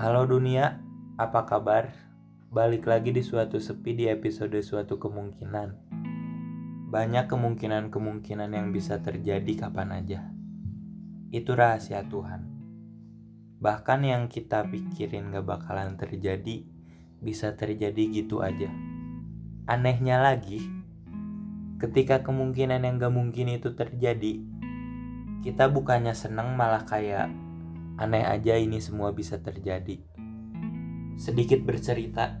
Halo dunia, apa kabar? Balik lagi di suatu sepi di episode suatu kemungkinan. Banyak kemungkinan-kemungkinan yang bisa terjadi kapan aja. Itu rahasia Tuhan. Bahkan yang kita pikirin gak bakalan terjadi, bisa terjadi gitu aja. Anehnya lagi, ketika kemungkinan yang gak mungkin itu terjadi, kita bukannya seneng malah kayak Aneh aja ini semua bisa terjadi. Sedikit bercerita,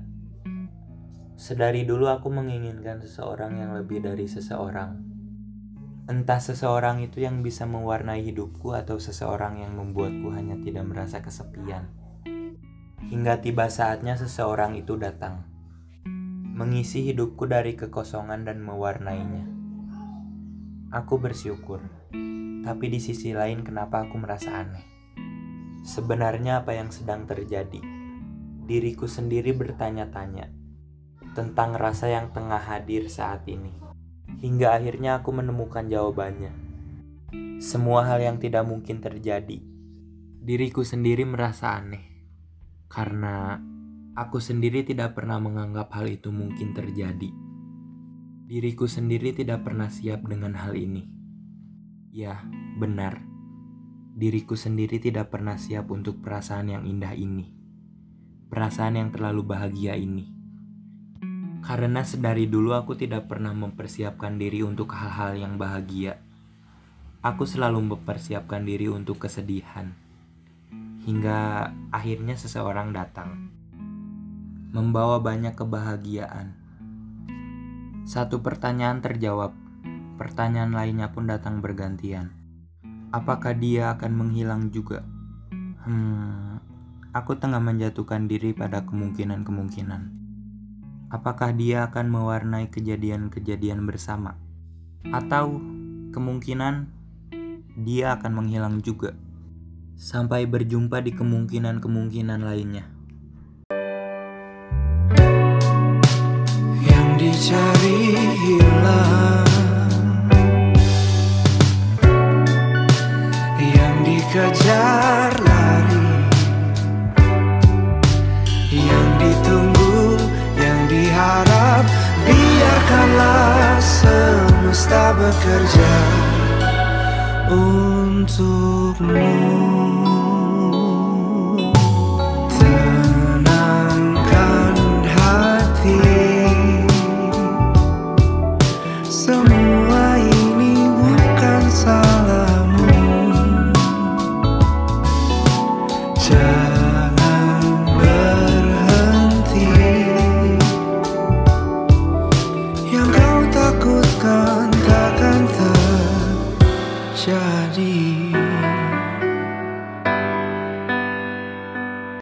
sedari dulu aku menginginkan seseorang yang lebih dari seseorang. Entah seseorang itu yang bisa mewarnai hidupku atau seseorang yang membuatku hanya tidak merasa kesepian. Hingga tiba saatnya seseorang itu datang, mengisi hidupku dari kekosongan dan mewarnainya. Aku bersyukur, tapi di sisi lain kenapa aku merasa aneh. Sebenarnya apa yang sedang terjadi? Diriku sendiri bertanya-tanya tentang rasa yang tengah hadir saat ini. Hingga akhirnya aku menemukan jawabannya. Semua hal yang tidak mungkin terjadi. Diriku sendiri merasa aneh. Karena aku sendiri tidak pernah menganggap hal itu mungkin terjadi. Diriku sendiri tidak pernah siap dengan hal ini. Ya, benar diriku sendiri tidak pernah siap untuk perasaan yang indah ini. Perasaan yang terlalu bahagia ini. Karena sedari dulu aku tidak pernah mempersiapkan diri untuk hal-hal yang bahagia. Aku selalu mempersiapkan diri untuk kesedihan. Hingga akhirnya seseorang datang. Membawa banyak kebahagiaan. Satu pertanyaan terjawab, pertanyaan lainnya pun datang bergantian Apakah dia akan menghilang juga? Hmm, aku tengah menjatuhkan diri pada kemungkinan-kemungkinan. Apakah dia akan mewarnai kejadian-kejadian bersama? Atau kemungkinan dia akan menghilang juga? Sampai berjumpa di kemungkinan-kemungkinan lainnya. Yang dicari hilang bekerja untukmu Chờ